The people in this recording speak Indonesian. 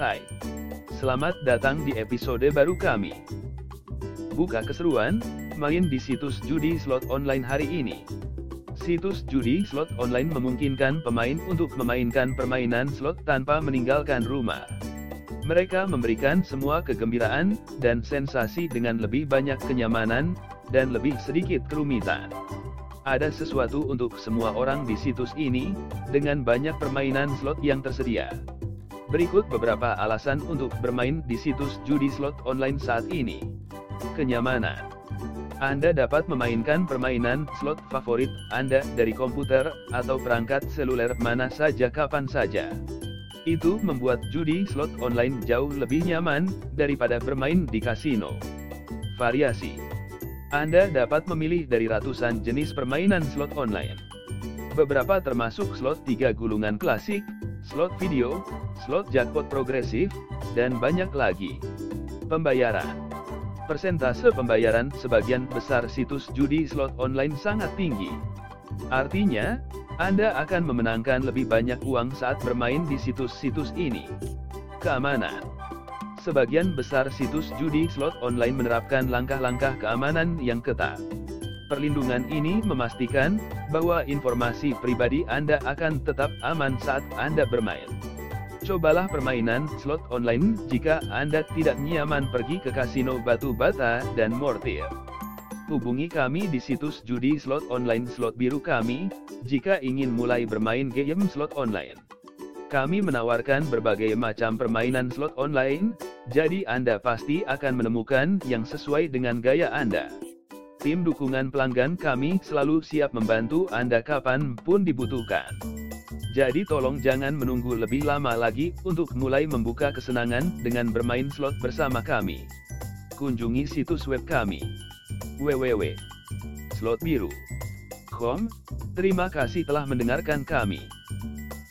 Hai, selamat datang di episode baru kami. Buka keseruan, main di situs judi slot online hari ini. Situs judi slot online memungkinkan pemain untuk memainkan permainan slot tanpa meninggalkan rumah. Mereka memberikan semua kegembiraan dan sensasi dengan lebih banyak kenyamanan dan lebih sedikit kerumitan. Ada sesuatu untuk semua orang di situs ini, dengan banyak permainan slot yang tersedia. Berikut beberapa alasan untuk bermain di situs judi slot online saat ini. Kenyamanan. Anda dapat memainkan permainan slot favorit Anda dari komputer atau perangkat seluler mana saja kapan saja. Itu membuat judi slot online jauh lebih nyaman daripada bermain di kasino. Variasi anda dapat memilih dari ratusan jenis permainan slot online. Beberapa termasuk slot tiga gulungan klasik, slot video, slot jackpot progresif, dan banyak lagi. Pembayaran Persentase pembayaran sebagian besar situs judi slot online sangat tinggi. Artinya, Anda akan memenangkan lebih banyak uang saat bermain di situs-situs ini. Keamanan Sebagian besar situs judi slot online menerapkan langkah-langkah keamanan yang ketat. Perlindungan ini memastikan bahwa informasi pribadi Anda akan tetap aman saat Anda bermain. Cobalah permainan slot online jika Anda tidak nyaman pergi ke kasino batu bata dan mortir. Hubungi kami di situs judi slot online slot biru kami, jika ingin mulai bermain game slot online. Kami menawarkan berbagai macam permainan slot online, jadi Anda pasti akan menemukan yang sesuai dengan gaya Anda. Tim dukungan pelanggan kami selalu siap membantu Anda kapan pun dibutuhkan. Jadi tolong jangan menunggu lebih lama lagi untuk mulai membuka kesenangan dengan bermain slot bersama kami. Kunjungi situs web kami www.slotbiru.com. Terima kasih telah mendengarkan kami.